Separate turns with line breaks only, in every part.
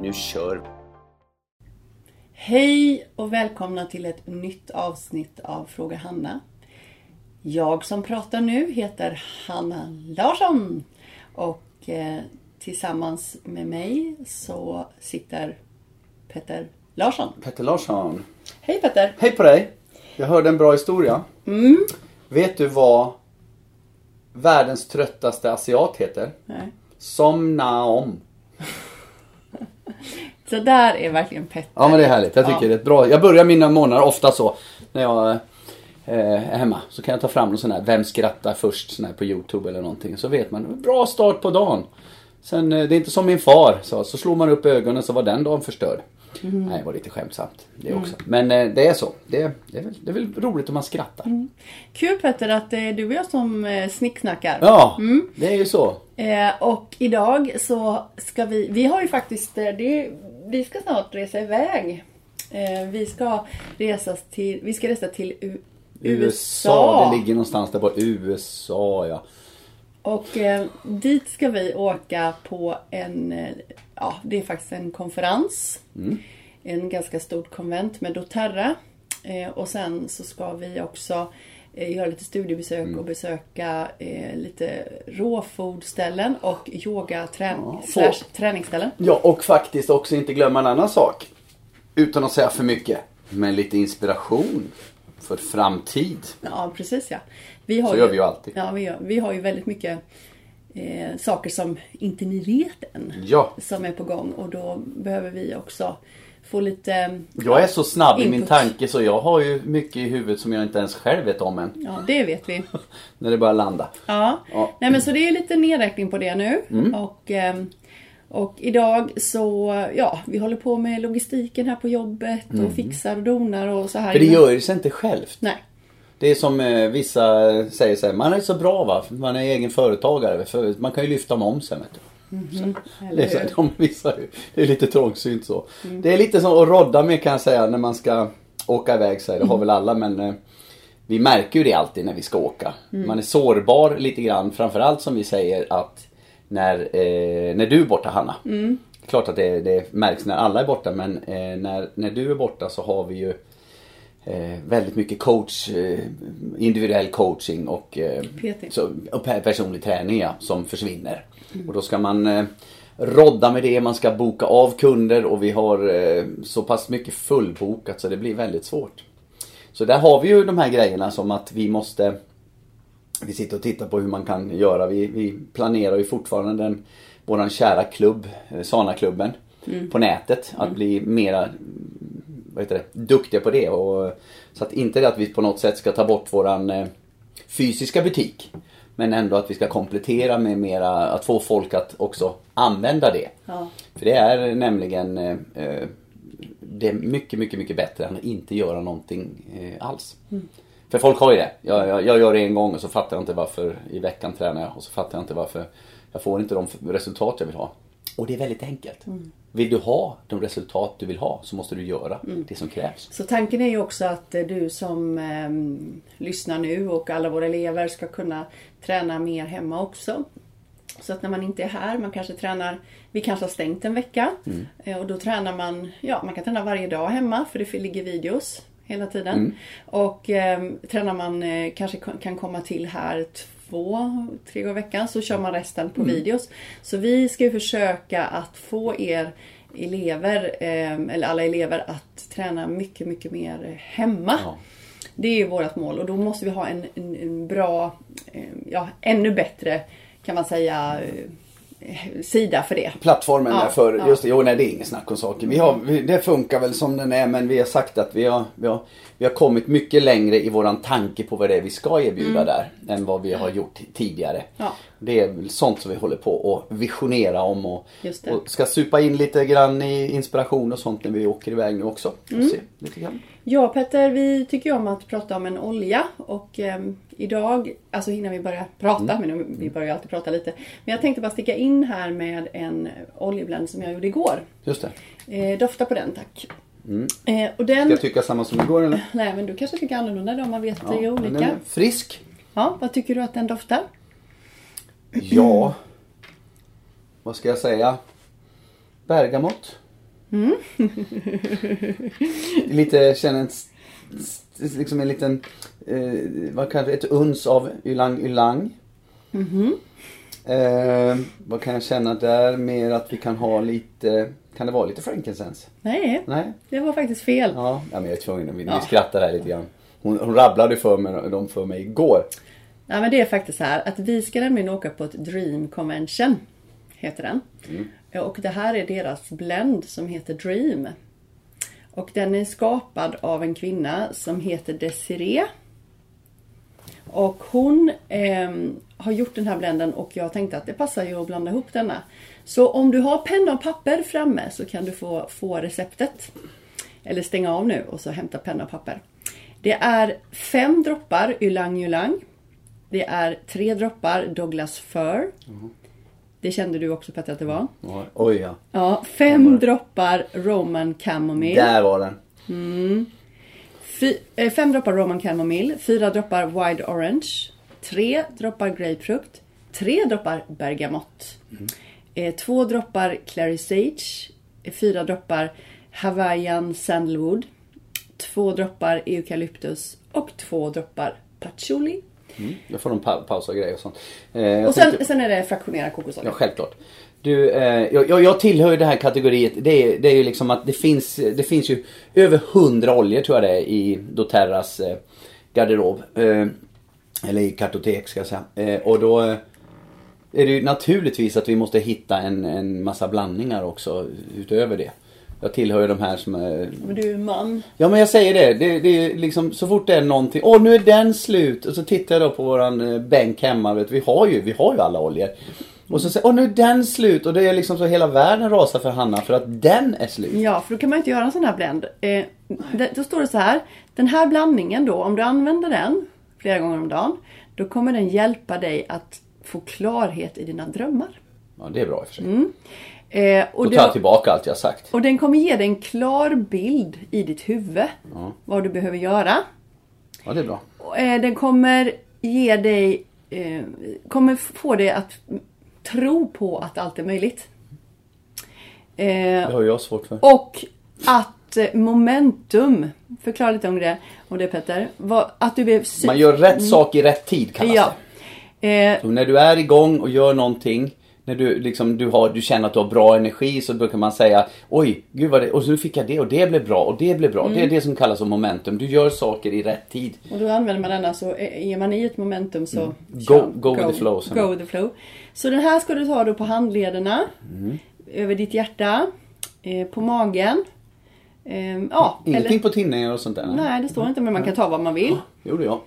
Nu kör vi!
Hej och välkomna till ett nytt avsnitt av Fråga Hanna. Jag som pratar nu heter Hanna Larsson och eh, tillsammans med mig så sitter Petter Larsson.
Petter Larsson.
Hej Petter!
Hej på dig! Jag hörde en bra historia.
Mm.
Vet du vad världens tröttaste asiat heter?
Nej.
Somna om.
Så där är verkligen Petter.
Ja men det är härligt. Jag tycker
Ja.
det är ett bra. Jag börjar mina månader ofta så. När jag eh, är hemma. Så kan jag ta fram någon sån här Vem skrattar först? Sån här på Youtube eller någonting. Så vet man. Bra start på dagen. Sen, eh, det är inte som min far sa. Så slår man upp ögonen så var den dagen förstörd.
Mm.
Nej, det var lite skämtsamt det också. Men eh, det är så. Det, det, är väl, det är väl roligt om man skrattar.
Mm. Kul Petter att det är du och jag som eh, snicksnackar.
Ja, det är ju så.
Eh, och idag så ska vi, vi har ju faktiskt, eh, det, vi ska snart resa iväg. Eh, vi ska resa till, vi ska resa till U- USA.
Det ligger någonstans där på USA ja.
Och eh, dit ska vi åka på en, eh, ja det är faktiskt en konferens. En ganska stort konvent med doTERRA. Eh, och sen så ska vi också eh, göra lite studiebesök och besöka eh, lite råfodställen och yoga trän-
Ja,
slash
få-
träningsställen.
Ja, och faktiskt också inte glömma en annan sak. Utan att säga för mycket. Men lite inspiration för framtid.
Ja, precis ja. Vi har
Så gör vi ju alltid.
Ja, vi, gör, vi har ju väldigt mycket eh, saker som inte ni vet än.
Ja.
Som är på gång och då behöver vi också få lite...
Jag är så snabb i min
Input.
tanke så jag har ju mycket i huvudet som jag inte ens själv vet om än.
Ja, det vet vi.
När det börjar landa.
Ja.
Ja. Mm.
Nej men så det är lite nedräkning på det nu. Och, ehm, och idag så, ja, vi håller på med logistiken här på jobbet och fixar och donar och så här.
Mm. För det gör sig inte självt.
Nej.
Det är som eh, vissa säger så här, man är så bra va, man är egen företagare. För man kan ju lyfta momsen vet du. Det är, så, de visar ju, det är lite trångsynt så. Det är lite som att rodda med kan jag säga när man ska åka iväg. Så här. Det har väl alla men eh, vi märker ju det alltid när vi ska åka. Man är sårbar lite grann. Framförallt som vi säger att när, eh, när du är borta Hanna. Klart att det, det märks när alla är borta men eh, när, när du är borta så har vi ju eh, väldigt mycket coach, eh, individuell coaching och, eh, så, och pe- personlig träning ja, som försvinner. Och då ska man eh, rodda med det, man ska boka av kunder och vi har eh, så pass mycket fullbokat så det blir väldigt svårt. Så där har vi ju de här grejerna som att vi måste vi sitter och tittar på hur man kan göra. Vi, vi planerar ju fortfarande den, våran kära klubb, eh, Sana-klubben, på nätet. Att bli mera mm, vad heter det, duktiga på det. Och, så att inte det att vi på något sätt ska ta bort våran eh, fysiska butik. Men ändå att vi ska komplettera med mera, att få folk att också använda det.
Ja.
För det är nämligen eh, eh, det är mycket, mycket, mycket bättre än att inte göra någonting eh, alls. För folk har ju det. Jag, jag, jag gör det en gång och så fattar jag inte varför i veckan tränar jag och så fattar jag inte varför jag får inte de resultat jag vill ha. Och det är väldigt enkelt. Vill du ha de resultat du vill ha så måste du göra det som krävs.
Så tanken är ju också att eh, du som ehm, lyssnar nu och alla våra elever ska kunna träna mer hemma också. Så att när man inte är här, man kanske tränar, vi kanske har stängt en vecka. eh, Och då tränar man, ja man kan träna varje dag hemma för det ligger videos hela tiden. Och ehm, tränar man eh, kanske kan komma till här två, tre gånger i veckan så kör man resten på videos. Så vi ska ju försöka att få er elever, eh, eller alla elever att träna mycket, mycket mer hemma.
Ja.
Det är ju vårt mål och då måste vi ha en, en, en bra, eh, ja ännu bättre kan man säga sida för det.
Plattformen
Ja,
för,
ja.
just det, jo nej det är ingen snack om saken. Vi har, vi, det funkar väl som den är men vi har sagt att vi har, vi har, vi har kommit mycket längre i våran tanke på vad det är vi ska erbjuda där än vad vi har gjort tidigare.
Ja.
Det är sånt som vi håller på att visionera om och, och ska supa in lite grann i inspiration och sånt när vi åker iväg nu också.
Mm.
Och se lite grann.
Ja Petter, vi tycker ju om att prata om en olja och ehm, idag, alltså innan vi börjar prata, men vi börjar ju alltid prata lite. Men jag tänkte bara sticka in här med en oljeblend som jag gjorde igår.
Just det.
Eh, dofta på den tack.
Mm.
Eh, och den,
Ska jag tycka samma som igår eller?
nej men du kanske tycker annorlunda då, man vet att det är
men
olika.
frisk.
Ja, vad tycker du att den doftar?
Ja. Vad ska jag säga? Bergamott.
Mm.
lite, känner en, liksom en liten, eh, vad kan det, ett uns av ylang ylang.
Mhm.
Eh, vad kan jag känna där? Mer att vi kan ha lite, kan det vara lite frankincense?
Nej,
Nej?
det var faktiskt fel.
Ja, ja men jag är tvungen, vi,
Ja.
vi skrattar här lite grann. Hon, hon rabblade för mig, dem för mig igår.
Nej men det är faktiskt så här att vi ska nämligen åka på ett Dream Convention. Heter den. Och det här är deras blend som heter Dream. Och den är skapad av en kvinna som heter Desiree. Och hon eh, har gjort den här blenden och jag tänkte att det passar ju att blanda ihop denna. Så om du har penna och papper framme så kan du få, få receptet. Eller stänga av nu och så hämta penna och papper. Det är fem droppar ylang ylang. Det är tre droppar Douglas fir. Mm. Det kände du också Petter att det var.
Ja, Oj ja.
Ja, fem droppar Roman Chamomile.
Där var den.
Fy, eh, fem droppar Roman Chamomile. Fyra droppar Wild Orange. Tre droppar Grapefrukt. Tre droppar Bergamott. Eh, två droppar Clary Sage. eh, Fyra droppar Hawaiian Sandalwood. Två droppar Eucalyptus. Och två droppar Patchouli.
Mm. Då får de pa pausa och grejer och sånt. Eh,
Och sen,
tänkte-
sen är det fraktionerad kokosolja.
Ja, självklart. Du, eh, jag, jag- jag tillhör ju det här kategoriet. Det är, det är ju liksom att det finns, det finns ju över hundra oljor tror jag det är i doTERRAs eh, garderob. Eh, eller i kartotek ska jag säga. Eh, och då eh, är det ju naturligtvis att vi måste hitta en, en massa blandningar också utöver det. Jag tillhör ju de här som är
Men du är man.
Ja men jag säger det. Det, det är liksom så fort det är någonting. Åh nu är den slut. Och så tittar jag då på våran eh, bänk hemma. Vet, vi, har ju, vi har ju alla oljor. Och så säger åh nu är den slut. Och det är liksom så hela världen rasar för Hanna för att den är slut.
Ja, för då kan man inte göra en sån här blend. Eh, det, då står det så här. Den här blandningen då, om du använder den flera gånger om dagen. Då kommer den hjälpa dig att få klarhet i dina drömmar.
Ja det är bra i och för sig.
Eh, och,
Då tar jag tillbaka allt jag sagt.
och den kommer ge dig en klar bild i ditt huvud. Vad du behöver göra.
Ja det är bra.
Och, eh, den kommer ge dig, eh, kommer få dig att tro på att allt är möjligt. Eh,
Det har jag svårt för.
Och att eh, momentum, förklara lite om det, om det Petter. Vad, att du sy-
Man gör rätt sak i rätt tid kallas
Ja.
det.
Eh,
Och när du är igång och gör någonting. När du, liksom, du, har, du känner att du har bra energi så brukar man säga Oj, gud vad det, och så fick jag det och det blev bra och det blev bra. Det
Mm.
är det som kallas för momentum. Du gör saker i rätt tid.
och då använder man denna så är man i ett momentum så
Mm. Go- go with the flow.
Go with the flow. Så den här ska du ta då på handlederna,
Mm.
över ditt hjärta, eh, på magen. Eh, ja,
Ingenting
eller,
på tinningar och sånt där?
Nej, det står inte men man kan ta vad man vill.
gjorde jag.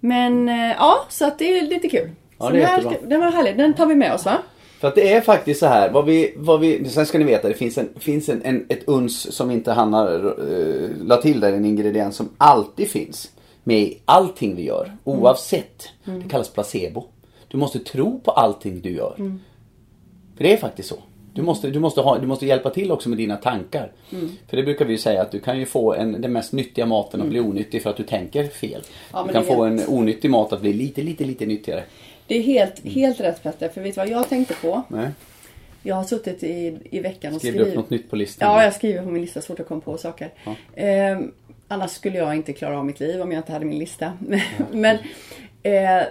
Men eh, ja, så att det är lite kul.
Ja,
så
det är
den, här
jättebra.
den var härlig, den tar vi med oss va?
För att det är faktiskt så här, vad vi, vad vi, sen ska ni veta, det finns, en, finns en, en, ett uns som inte Hanna uh, la till där, en ingrediens som alltid finns med i allting vi gör, oavsett. Det kallas placebo. Du måste tro på allting du gör. För det är faktiskt så. Du måste, du, måste ha, du måste hjälpa till också med dina tankar. För det brukar vi ju säga att du kan ju få en, den mest nyttiga maten att bli onyttig för att du tänker fel.
Ja,
du kan få en onyttig mat att bli lite, lite, lite nyttigare.
Det är helt, helt rätt Petter, för vet du vad jag tänkte på?
Nej.
Jag har suttit i, i veckan och
Skrev du upp
skrivit.
något nytt på listan?
Ja, jag skriver på min lista. Svårt att komma på saker. Ehm, annars skulle jag inte klara av mitt liv om jag inte hade min lista. Men eh,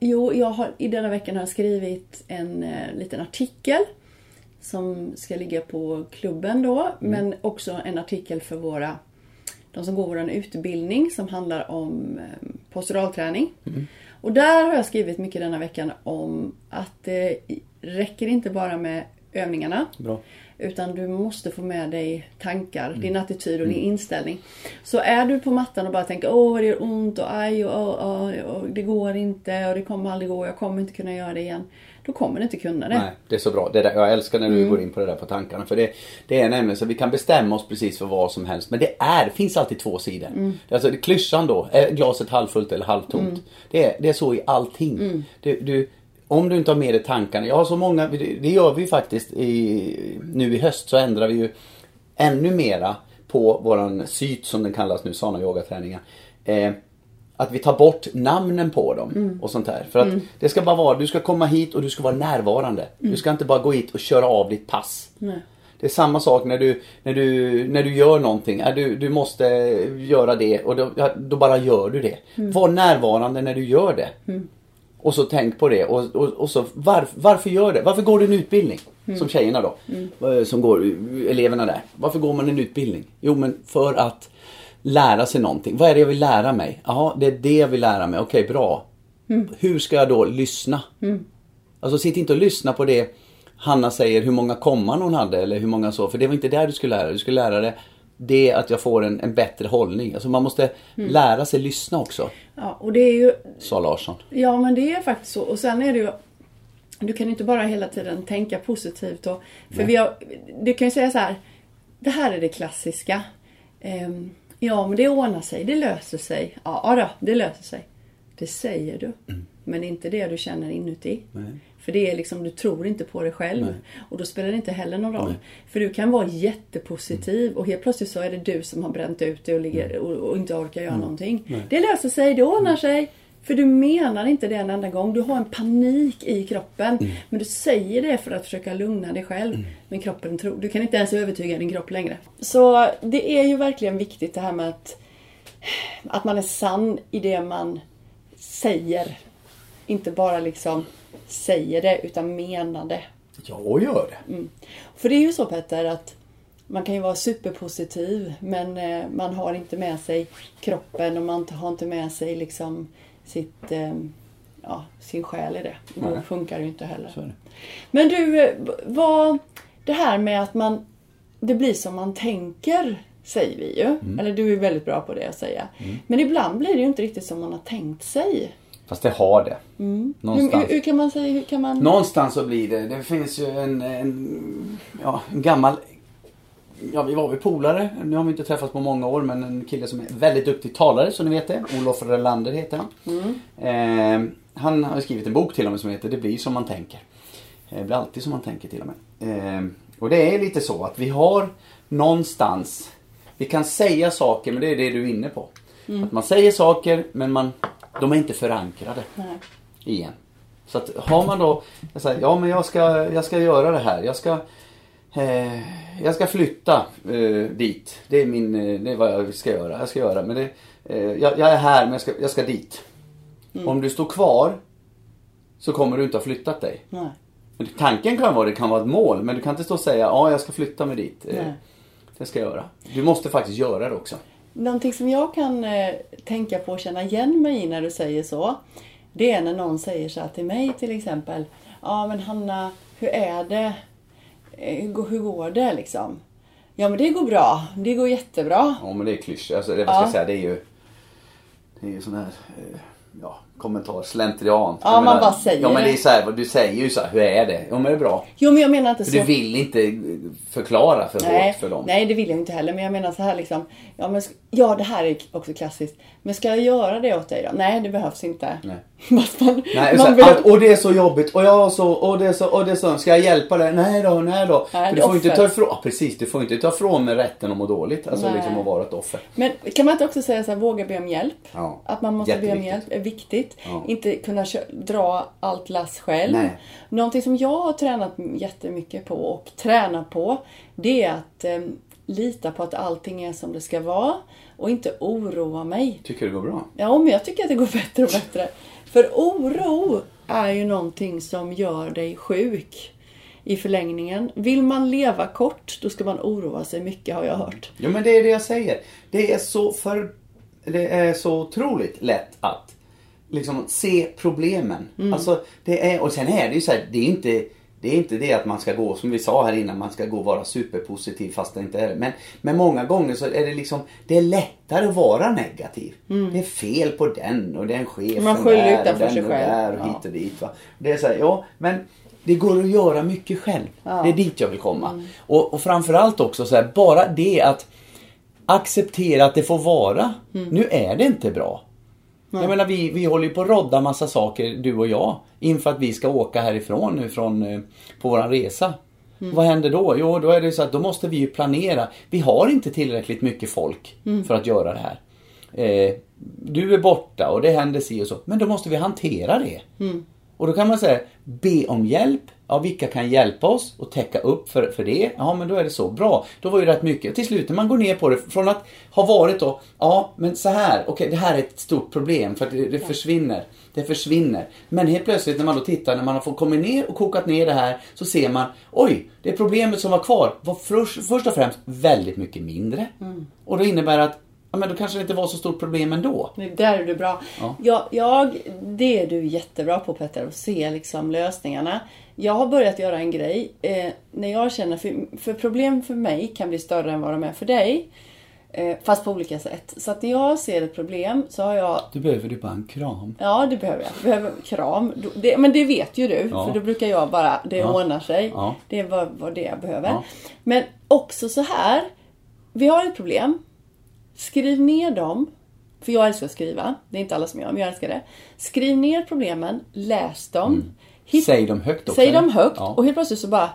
jo, jag har, i denna veckan har jag skrivit en eh, liten artikel som ska ligga på klubben då. Men också en artikel för våra de som går vår utbildning som handlar om eh, posturalträning. Och där har jag skrivit mycket denna veckan om att det räcker inte bara med övningarna.
Bra.
Utan du måste få med dig tankar,
Mm.
din attityd och din inställning. Så är du på mattan och bara tänker åh det gör ont och aj och, och, och, och det går inte och det kommer aldrig gå, jag kommer inte kunna göra det igen. Då kommer du inte kunna det.
Nej, det är så bra. Det där, jag älskar när du
Mm.
går in på det där på tankarna. För det, det är nämligen så att vi kan bestämma oss precis för vad som helst. Men det är, det finns alltid två sidor.
Mm.
Alltså klyschan då, är glaset halvfullt eller halvtomt?
Mm.
Det, är, det är så i allting. Du, du, om du inte har med dig tankarna. Jag har så många, det gör vi ju faktiskt i, nu i höst så ändrar vi ju ännu mera på våran syt som den kallas nu, sana yogaträningar. Eh, att vi tar bort namnen på dem
Mm.
och sånt där. För att det ska bara vara, du ska komma hit och du ska vara närvarande. Du ska inte bara gå hit och köra av ditt pass.
Mm. Nej.
Det är samma sak när du, när du, när du gör någonting. Du, du måste göra det och då, då bara gör du det.
Mm.
Var närvarande när du gör det. Och så tänk på det. Och, och, och så varf, varför gör det? Varför går du en utbildning?
Mm.
Som tjejerna då. eh, Som går, eleverna där. Varför går man en utbildning? Jo men för att lära sig någonting. Vad är det jag vill lära mig? Jaha, det är det jag vill lära mig. Okej, bra. Hur ska jag då lyssna? Alltså sitt inte och lyssna på det Hanna säger hur många komman hon hade eller hur många så. För det var inte där du skulle lära dig. Du skulle lära dig det att jag får en, en bättre hållning. Alltså man måste lära sig lyssna också.
Ja, och det är ju
Sa Larsson.
Ja, men det är faktiskt så. Och sen är det ju... Du kan inte bara hela tiden tänka positivt. Och, för vi har, du kan ju säga så här. Det här är det klassiska. Ehm, ja, men det ordnar sig. Det löser sig. Ja, då, det löser sig. Det säger du. Men det är inte det du känner inuti.
Nej.
För det är liksom, du tror inte på dig själv.
Nej.
Och då spelar det inte heller någon roll.
Nej.
För du kan vara jättepositiv och helt plötsligt så är det du som har bränt ut dig och, ligger, och, och inte orkar göra någonting. Det löser sig, det ordnar sig. För du menar inte det en enda gång. Du har en panik i kroppen. Men du säger det för att försöka lugna dig själv. Men kroppen tror... Du kan inte ens övertyga din kropp längre. Så det är ju verkligen viktigt det här med att, att man är sann i det man säger. Inte bara liksom säger det utan menar det.
Jag gör det.
För det är ju så Petter att man kan ju vara superpositiv men eh, man har inte med sig kroppen och man har inte med sig liksom sitt, eh, ja, sin själ i det. Då
Nej.
funkar det ju inte heller. Men du, eh, vad, det här med att man, det blir som man tänker säger vi ju.
Mm.
Eller du är väldigt bra på det att säga. Men ibland blir det ju inte riktigt som man har tänkt sig.
Fast det har det.
Hur,
Någonstans.
hur, hur kan man säga, hur kan man...
Någonstans så blir det. Det finns ju en, en, ja, en gammal Ja, vi var väl polare. Nu har vi inte träffats på många år men en kille som är väldigt duktig talare så ni vet det. Olof Relander heter han. Eh, han har skrivit en bok till och med som heter Det blir som man tänker. Eh, Det blir alltid som man tänker till och med. Eh, och det är lite så att vi har någonstans Vi kan säga saker men det är det du är inne på. Att man säger saker men man, de är inte förankrade
Nej.
igen. Så att har man då, jag säger, ja men jag ska, jag ska göra det här. Jag ska, eh, jag ska flytta eh, dit. Det är, min, eh, det är vad jag ska göra. Jag ska göra. Men det, eh, jag, jag är här men jag ska, jag ska dit. Om du står kvar så kommer du inte ha flyttat dig.
Nej.
Men tanken kan vara, det kan vara ett mål. Men du kan inte stå och säga, ja jag ska flytta mig dit. Eh,
Nej.
det ska jag göra. Du måste faktiskt göra det också.
Någonting som jag kan eh, tänka på och känna igen mig i när du säger så. Det är när någon säger så här till mig till exempel. Ja men Hanna, hur är det? Eh, Hur, går- det liksom? Ja men det går bra. Det går jättebra.
Ja men det är klyschor. Alltså, det, vad ska
Ja.
jag säga, det är ju Det är ju sån här eh, ja, kommentar, slentrian.
Ja,
Jag
man bara säger
Ja men
det.
är så här, du säger ju så här, hur är det? Ja men det är bra.
Jo men jag menar inte
För
så.
du vill inte förklara för
Nej,
hårt för dem.
nej, det vill jag inte heller. Men jag menar så här liksom. Ja, men, ja, det här är också klassiskt. Men ska jag göra det åt dig då? Nej, det behövs inte.
Nej.
Man,
Nej,
man vill-
allt, och det är så jobbigt och jag så och det är så och det är så. Ska jag hjälpa dig? Nej då, nej då.
Nej,
du får
är
inte ta
offer.
ifrån, ja, precis, du får inte ta ifrån mig rätten att må dåligt. Alltså
Nej.
liksom att vara ett offer.
Men kan man inte också säga så här, våga be om hjälp?
Ja.
Att man måste be om hjälp är viktigt.
Ja.
Inte kunna dra allt lass själv.
Nej.
Någonting som jag har tränat jättemycket på och tränar på, det är att eh, lita på att allting är som det ska vara och inte oroa mig.
Tycker det går bra?
Ja, men jag tycker att det går bättre och bättre. För oro är ju någonting som gör dig sjuk i förlängningen. Vill man leva kort, då ska man oroa sig mycket har jag hört.
Jo men det är det jag säger. Det är så för... Det är så otroligt lätt att liksom se problemen.
Mm.
Alltså det är, och sen är det ju så här, det är inte Det är inte det att man ska gå, som vi sa här innan, man ska gå och vara superpositiv fast det inte är det. Men, men många gånger så är det liksom, det är lättare att vara negativ. Det är fel på den och den chefen
Mm. Man
där och den
sig
och där och
Ja.
hit och dit. Va? Det är så här, ja men det går att göra mycket själv.
Ja. Mm.
Det är dit jag vill komma. Och, och framförallt också så här, bara det att acceptera att det får vara.
Mm.
Nu är det inte bra. Jag menar vi, vi håller ju på att rodda massa saker du och jag inför att vi ska åka härifrån nu från, eh, på våran resa.
Mm.
Vad händer då? Jo, då är det så att då måste vi ju planera. Vi har inte tillräckligt mycket folk
Mm.
för att göra det här. Eh, du är borta och det händer si och så. Men då måste vi hantera det.
Mm.
Och då kan man säga, be om hjälp. Ja, vilka kan hjälpa oss och täcka upp för, för det? Ja, men då är det så. Bra. Då var ju rätt mycket. Till slut när man går ner på det, från att ha varit då, ja, men så här, okej, det här är ett stort problem för att det, det försvinner. Det försvinner. Men helt plötsligt när man då tittar, när man har fått kommit ner och kokat ner det här, så ser man, oj, det problemet som var kvar var först, först och främst väldigt mycket mindre. Och det innebär att, ja, men då kanske det inte var så stort problem ändå.
Det Där är du bra.
Ja.
Jag, jag, det är du jättebra på Petter, att se liksom lösningarna. Jag har börjat göra en grej. Eh, när jag känner, för, för problem för mig kan bli större än vad de är för dig. Eh, fast på olika sätt. Så att när jag ser ett problem så har jag
Du behöver du bara en kram.
Ja, det behöver jag. Behöver kram. Det, men det vet ju du.
Ja.
För då brukar jag bara, det
Ja.
ordnar sig.
Ja.
Det är vad, vad det jag behöver. Men också så här. Vi har ett problem. Skriv ner dem. För jag älskar att skriva. Det är inte alla som gör, men jag älskar det. Skriv ner problemen. Läs dem. Hitt-
Säg dem högt också.
Säg dem högt.
Ja.
Och helt plötsligt så bara,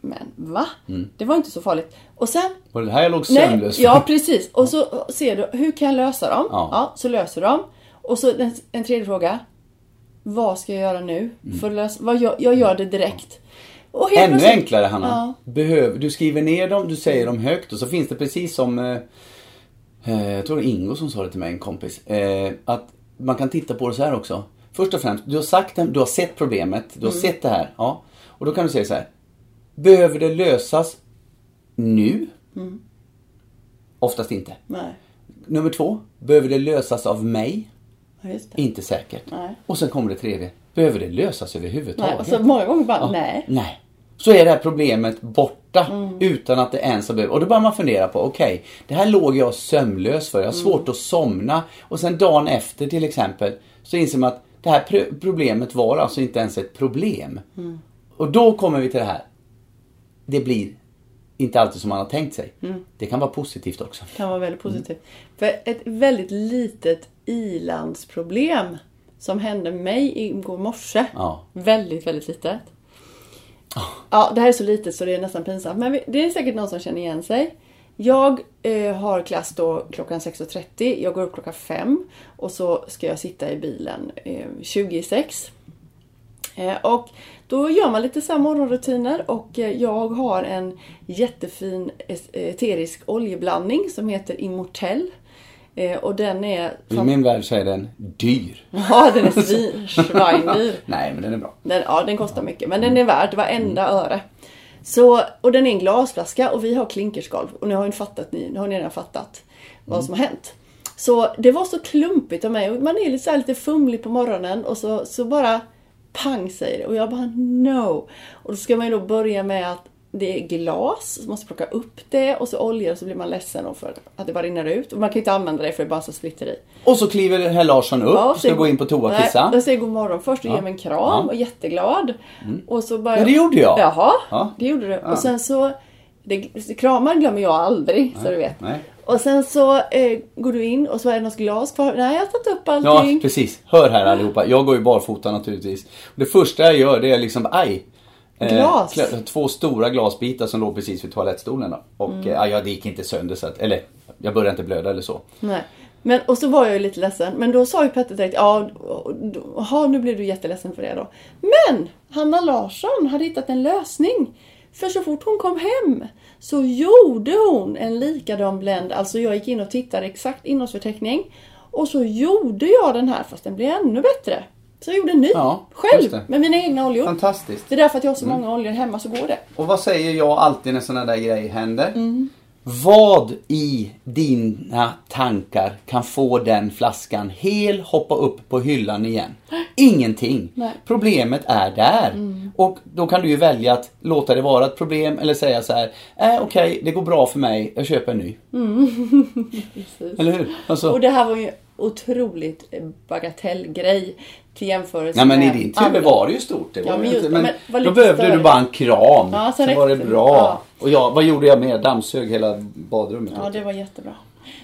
men va? Det var inte så farligt. Och sen
Var det här jag låg sömnlös?
ja precis. Och så ser du, hur kan jag lösa dem?
Ja.
så löser dem. Och så en, en tredje fråga. Vad ska jag göra nu? För att lösa, vad jag, jag gör det direkt. Och
Mm. Ännu
plötsligt-
enklare Hanna.
Ja.
Behöv, du skriver ner dem, du säger dem högt och så finns det precis som eh, Jag tror det var Ingo som sa det till mig, en kompis. Eh, att man kan titta på det så här också. Först och främst, du har sagt det, du har sett problemet, du har
Mm.
sett det här. Ja. Och då kan du säga så här. Behöver det lösas nu?
Mm.
Oftast inte.
Nej,
Nummer två. Behöver det lösas av mig? Inte säkert.
Nej.
Och sen kommer det tredje. Behöver det lösas överhuvudtaget?
Nej, och så många gånger bara,
Ja.
nej.
Nej. Så är det här problemet borta
Mm.
utan att det ens har behövt. Och då börjar man fundera på, okej, det här låg jag sömnlös för. Jag har
Mm.
svårt att somna. Och sen dagen efter till exempel så inser man att det här pr- problemet var alltså inte ens ett problem.
Mm.
Och då kommer vi till det här. Det blir inte alltid som man har tänkt sig.
Mm.
Det kan vara positivt också.
kan vara väldigt positivt. För ett väldigt litet ilandsproblem som hände mig igår morse.
Ja.
Väldigt, väldigt litet. Ja, det här är så litet så det är nästan pinsamt. Men det är säkert någon som känner igen sig. Jag eh, har klass då klockan 6.30. Jag går upp klockan 5. Och så ska jag sitta i bilen eh, 26. Eh, och då gör man lite så här morgonrutiner och eh, jag har en jättefin eterisk oljeblandning som heter Immortell. Eh, och den är...
I min värld så är den dyr.
Ja, den är svin- svindyr.
Nej, men den är bra.
Den, ja, den kostar mycket, men den är värd varenda öre. Så, och den är en glasflaska och vi har klinkerskalv. Och nu har, ni fattat, ni, nu har ni redan fattat vad som har hänt. Så det var så klumpigt av mig. Man är lite, så här, lite fumlig på morgonen och så, så bara pang säger det. Och jag bara no. Och då ska man ju då börja med att det är glas, så måste plocka upp det och så olja och så blir man ledsen för att det bara rinner ut. Och man kan ju inte använda det för det är bara så splitter i.
Och så kliver herr Larsson upp och ska gå in på toa och
Nej,
kissa.
Jag säger god morgon först och
Ja.
ger mig en kram
Ja. Mm.
och är jätteglad. Och så bara,
Ja, det gjorde jag.
Jaha,
Ja.
det gjorde du. Och sen så, det, kramar glömmer jag aldrig, så du vet.
Nej.
Och sen så eh, går du in och så är det något glas kvar. Nej, jag har tagit upp
Ja,
allting.
precis. Hör här allihopa. Jag går ju barfota naturligtvis. Det första jag gör det är liksom, aj. Eh,
Glas.
klä- två stora glasbitar som låg precis vid toalettstolen då. Och
Mm.
eh, ja, det gick inte sönder så att, eller jag började inte blöda eller så.
Nej. Men, och så var jag ju lite ledsen. Men då sa ju Petter direkt, ja, aha, nu blev du jätteledsen för det då. Men Hanna Larsson hade hittat en lösning. För så fort hon kom hem så gjorde hon en likadan blend. Alltså jag gick in och tittade exakt innehållsförteckning. Och så gjorde jag den här fast den blev ännu bättre. Så jag gjorde en ny.
Ja,
själv. Med mina egna oljor.
Fantastiskt.
Det är därför att jag har så många oljor hemma så går det.
Och vad säger jag alltid när sådana där grejer händer?
Mm.
Vad i dina tankar kan få den flaskan hel hoppa upp på hyllan igen? Ingenting.
Nej.
Problemet är där. Och då kan du ju välja att låta det vara ett problem eller säga så här. Äh, Okej, det går bra för mig. Jag köper en ny.
Precis.
Eller hur? Alltså,
Och det här var ju otroligt bagatellgrej till jämförelse
Nej men i din tur var det ju stort. Det var
Ja, men just-
men
men
då behövde du
större.
bara en kram.
Ja, sen
sen var det bra.
Ja.
Och jag, vad gjorde jag mer? Dammsög hela badrummet.
Ja,
du.
det var jättebra.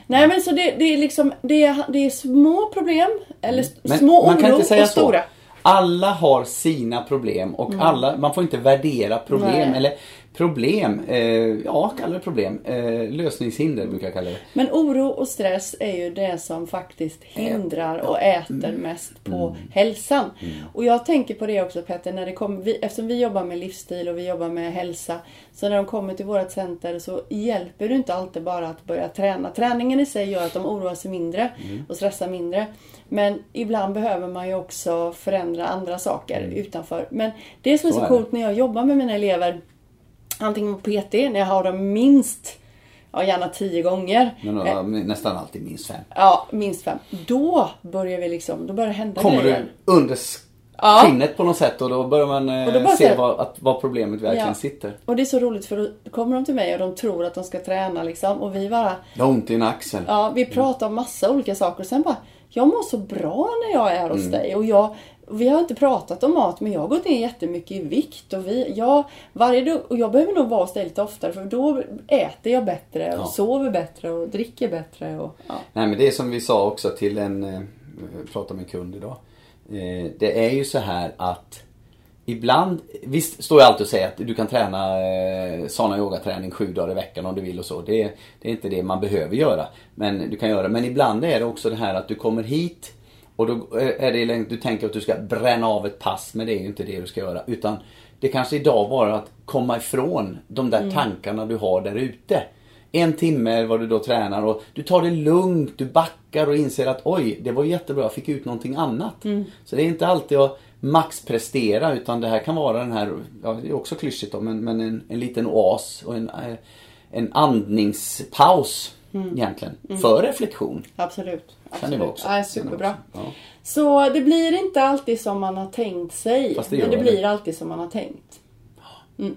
Nej men så det, det är liksom, det är, det är små problem, eller s-
Men
små
man kan inte säga
och
så.
stora.
Alla har sina problem och alla, man får inte värdera problem
Nej.
eller problem, eh, ja kalla det problem, eh, lösningshinder brukar jag kalla det.
Men oro och stress är ju det som faktiskt hindrar och äter mest på hälsan. Och jag tänker på det också Petter, när det kommer, vi, eftersom vi jobbar med livsstil och vi jobbar med hälsa. Så när de kommer till vårt center så hjälper det inte alltid bara att börja träna. Träningen i sig gör att de oroar sig mindre och stressar mindre. Men ibland behöver man ju också förändra andra saker utanför. Men det som är
Så
så,
är
coolt när jag jobbar med mina elever Antingen på PT, när jag har dem minst, ja gärna tio gånger.
Men,
Eh,
eh, nästan alltid minst fem.
Ja, minst fem. Då börjar vi liksom, då börjar det hända
Kommer
grejer.
du under
Ja.
skinnet på något sätt och då börjar man eh,
då bara
se
så-
vad, att, vad problemet verkligen
Ja.
sitter.
Och det är så roligt för då kommer de till mig och de tror att de ska träna liksom. Och vi bara,
Jag har ont i en axel.
ja vi pratar om massa olika saker. Och sen bara, jag mår så bra när jag är hos
Mm.
dig. Och jag, vi har inte pratat om mat men jag har gått ner jättemycket i vikt. Och, vi, jag, varje dag, och jag behöver nog vara hos dig lite oftare för då äter jag bättre och
Ja.
sover bättre och dricker bättre. Och, ja.
Nej men det är som vi sa också till en, eh, pratade med en kund idag. Eh, det är ju så här att ibland, visst står jag alltid och säger att du kan träna eh, såna yogaträning sju dagar i veckan om du vill och så. Det, det är inte det man behöver göra. Men du kan göra, men ibland är det också det här att du kommer hit och då är det, du tänker att du ska bränna av ett pass men det är ju inte det du ska göra. Utan det kanske idag bara att komma ifrån de där tankarna du har där ute. En timme vad du då tränar och du tar det lugnt, du backar och inser att oj, det var jättebra, jag fick ut någonting annat. Så det är inte alltid att maxprestera utan det här kan vara den här, ja det är också klyschigt då, men, men en, en liten oas och en, eh, en andningspaus egentligen. För reflektion.
Absolut.
Kan det
absolut.
vara också.
Ja, superbra.
Ja.
Så det blir inte alltid som man har tänkt sig.
Det
men det
det.
blir alltid som man har tänkt. Mm.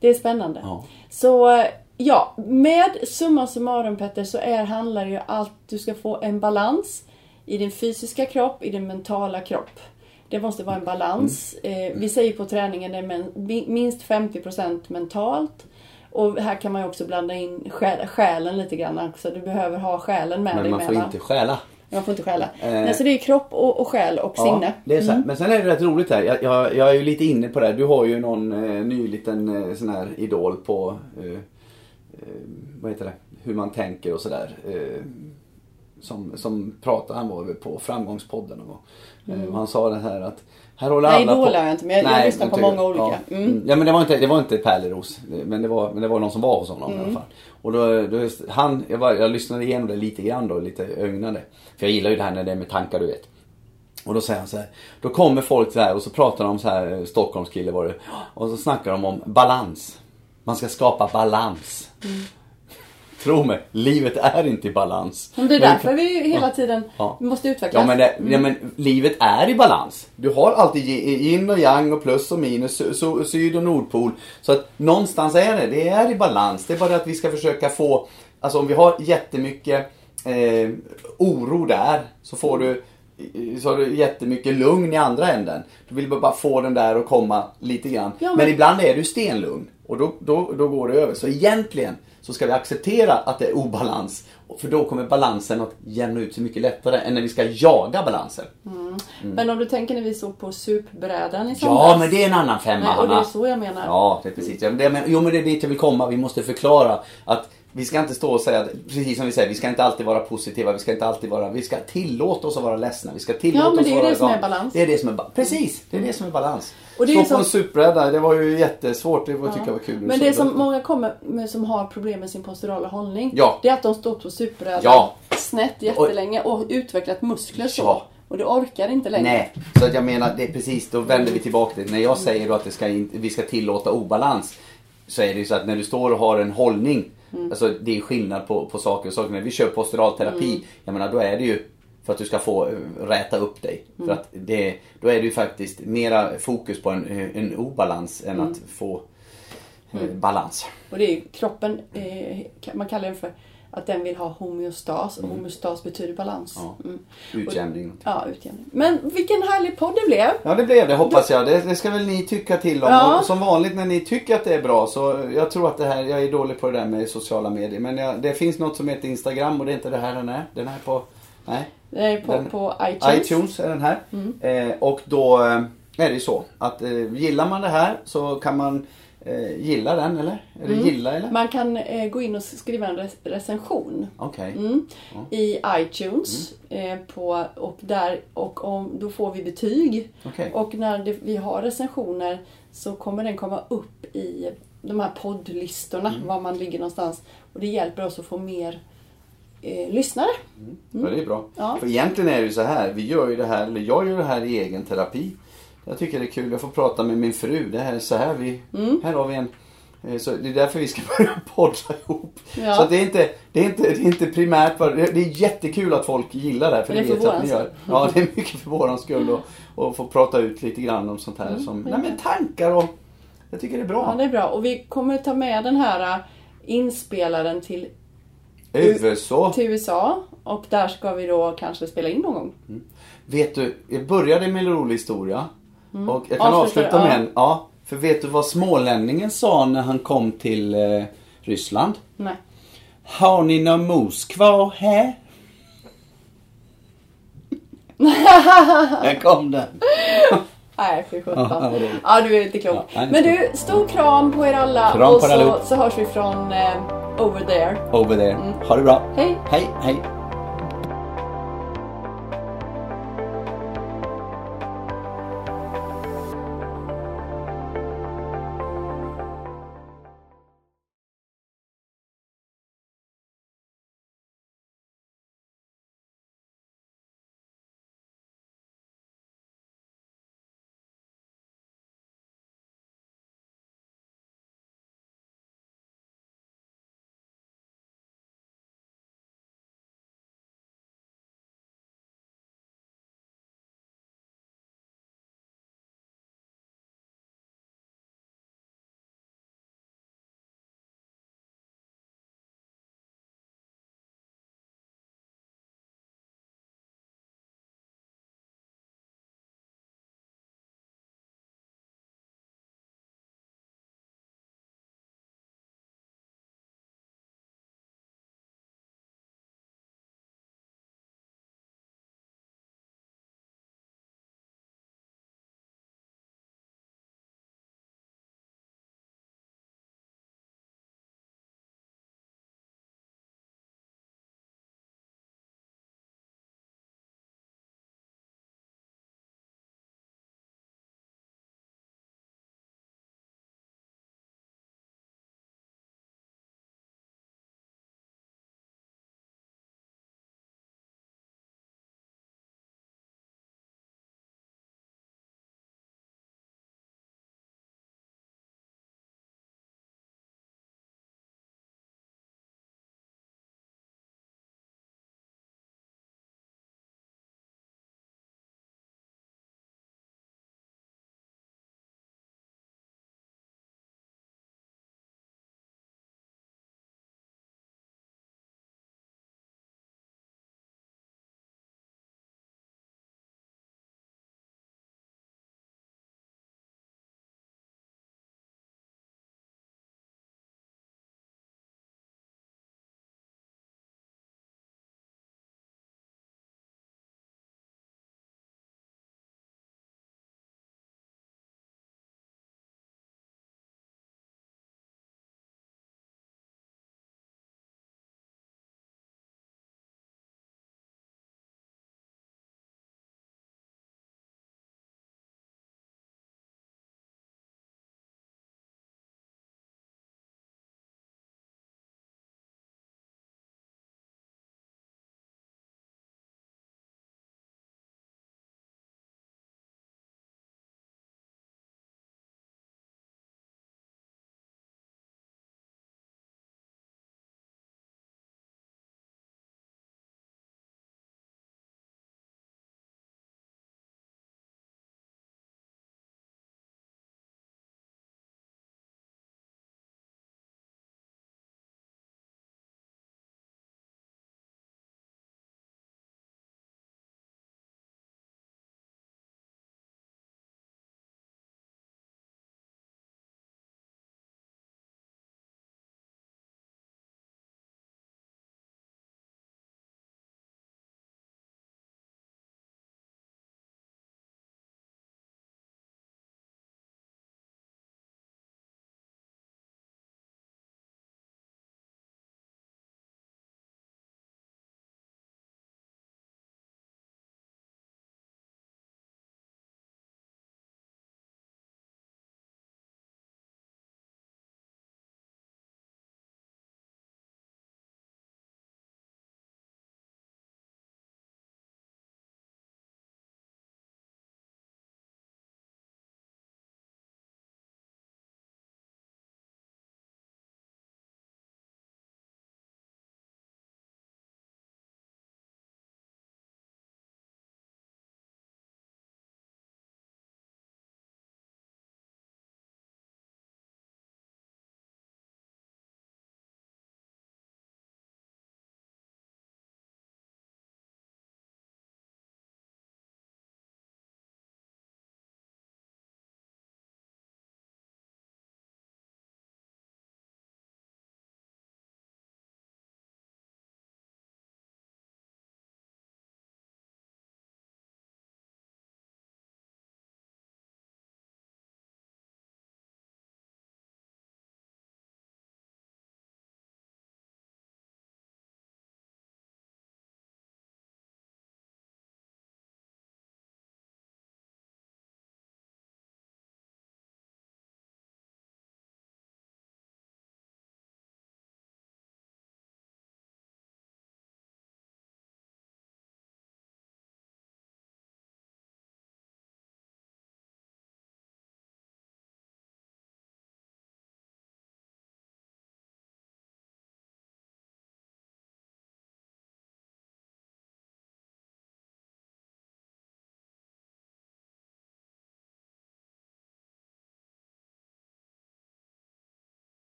Det är spännande.
Ja.
Så ja, med summa summarum Petter så är, handlar det ju allt du ska få en balans i din fysiska kropp, i din mentala kropp. Det måste vara en balans.
Mm.
Eh, vi säger på träningen det är minst 50% mentalt. Och här kan man ju också blanda in själ, själen lite grann också. Du behöver ha själen med
Men
dig
man får inte stjäla.
Man får inte stjäla.
Eh.
Nej, så det är kropp och, och själ och sinne. Mm.
det är så här. Men sen är det rätt roligt här. Jag, jag, jag är ju lite inne på det här. Du har ju någon eh, ny liten eh, sån här idol på eh, eh, vad heter det? Hur man tänker och sådär. Eh, som, som pratar, han var på Framgångspodden någon gång. Eh, och han sa det här att här håller
Mm. Nej,
alla
Idol har jag inte, men jag- jag lyssnar på många olika.
Ja,
Mm.
Mm. ja men det var inte, det var inte Pärleros. Men det var, men det var någon som var hos honom i
Mm.
alla fall. Och då, då han, jag, var, jag lyssnade igenom det lite grann då, lite ögnade. För jag gillar ju det här när det är med tankar du vet. Och då säger han så här. Då kommer folk så här och så pratar de om så här, eh, Stockholmskille var det. Och så snackar de om balans. Man ska skapa balans. Tro mig, livet är inte i balans.
Men det är
Men-
därför vi hela tiden
Ja.
måste utvecklas.
Ja men, det, ja men livet är i balans. Du har alltid yin och yang och plus och minus, sy- syd och nordpol. Så att någonstans är det, det är i balans. Det är bara att vi ska försöka få, alltså om vi har jättemycket eh, oro där så får du så har du jättemycket lugn i andra änden. Du vill bara få den där att komma lite grann.
Ja,
men...
men-
ibland är du stenlugn och då, då, då går det över. Så egentligen så ska vi acceptera att det är obalans. För då kommer balansen att jämna ut sig mycket lättare än när vi ska jaga balansen.
Men om du tänker när vi såg på supbrädan i
Ja,
somras.
men det är en annan femma
Nej, och det är så jag menar.
Ja, det är precis. Ja, men det, men, jo, men det är dit jag vill komma. Vi måste förklara att vi ska inte stå och säga, att- precis som vi säger, vi ska inte alltid vara positiva, vi ska inte alltid vara, vi ska tillåta oss att vara ledsna, vi ska tillåta
Ja, men
oss
det är
att vara
det som är balans.
Det är det som är balans. Precis, det är det som är balans.
Och det är
Stå
ju
på
som-
en supbräda, det var ju jättesvårt, det var, tycker jag var kul.
Men det som många kommer med som har problem med sin posturala hållning.
Ja.
Det är att de stått på supbrädan
Ja.
snett jättelänge och utvecklat muskler så.
Ja.
Och du orkar inte längre.
Nej, så att jag menar, det är precis, då vänder vi tillbaka till När jag säger då att det ska in, vi ska tillåta obalans. Så är det ju så att när du står och har en hållning Alltså det är skillnad på, på saker och saker. När vi kör posturalterapi, jag menar då är det ju för att du ska få eh, räta upp dig. För att det, då är det ju faktiskt mera fokus på en, en obalans än att få eh, balans.
Och det är kroppen, eh, man kallar den för att den vill ha homeostas och homeostas betyder balans.
Ja.
Mm.
Utjämning.
Ja, utjämning. Men vilken härlig podd det blev.
Ja det blev det hoppas jag. Det, det ska väl ni tycka till om.
Ja.
Och som vanligt när ni tycker att det är bra så jag tror att det här, jag är dålig på det där med sociala medier. Men jag, det finns något som heter Instagram och det är inte det här den är. Den är på, nej.
Det är på,
Den-
på iTunes.
iTunes är den här. Eh, och då eh, är det ju så att eh, gillar man det här så kan man gilla den eller? Är det gilla eller?
Man kan eh, gå in och skriva en res- recension
Okej.
mm, i iTunes. Eh, på, och där, och om, då får vi betyg.
Okej.
Och när det, vi har recensioner så kommer den komma upp i de här poddlistorna,
Mm.
var man ligger någonstans. Och det hjälper oss att få mer eh, lyssnare.
Ja, det är bra.
Ja.
För egentligen är det ju så här, vi gör ju det här, eller jag gör det här i egen terapi. Jag tycker det är kul, jag får prata med min fru. Det här är så här vi,
Mm.
här har vi en eh, så det är därför vi ska börja podda ihop.
Ja.
Så att det, är inte, det, är inte, det är inte primärt bara, det är jättekul att folk gillar det här. För det,
det
vet jag att ni gör. Ja, det är mycket för våran skull. Och, och få prata ut lite grann om sånt här som, nej men tankar och jag tycker det är bra.
Ja, det är bra. Och vi kommer ta med den här äh, inspelaren till,
USA.
till USA. Och där ska vi då kanske spela in någon gång.
Vet du, jag började med en rolig historia. Och jag kan
Avsluta,
med en. Ja, för vet du vad smålänningen sa när han kom till eh, Ryssland?
Nej.
Har ni någon mos kvar här? Där kom den.
Nej, fy
Ja,
sjutton.
ja,
du är inte klok.
Ja,
Men du, stor kram på er alla.
Kram
och
på
så, så hörs vi från eh, over there.
Over there. Ha det bra.
Hej!
Hej, hej.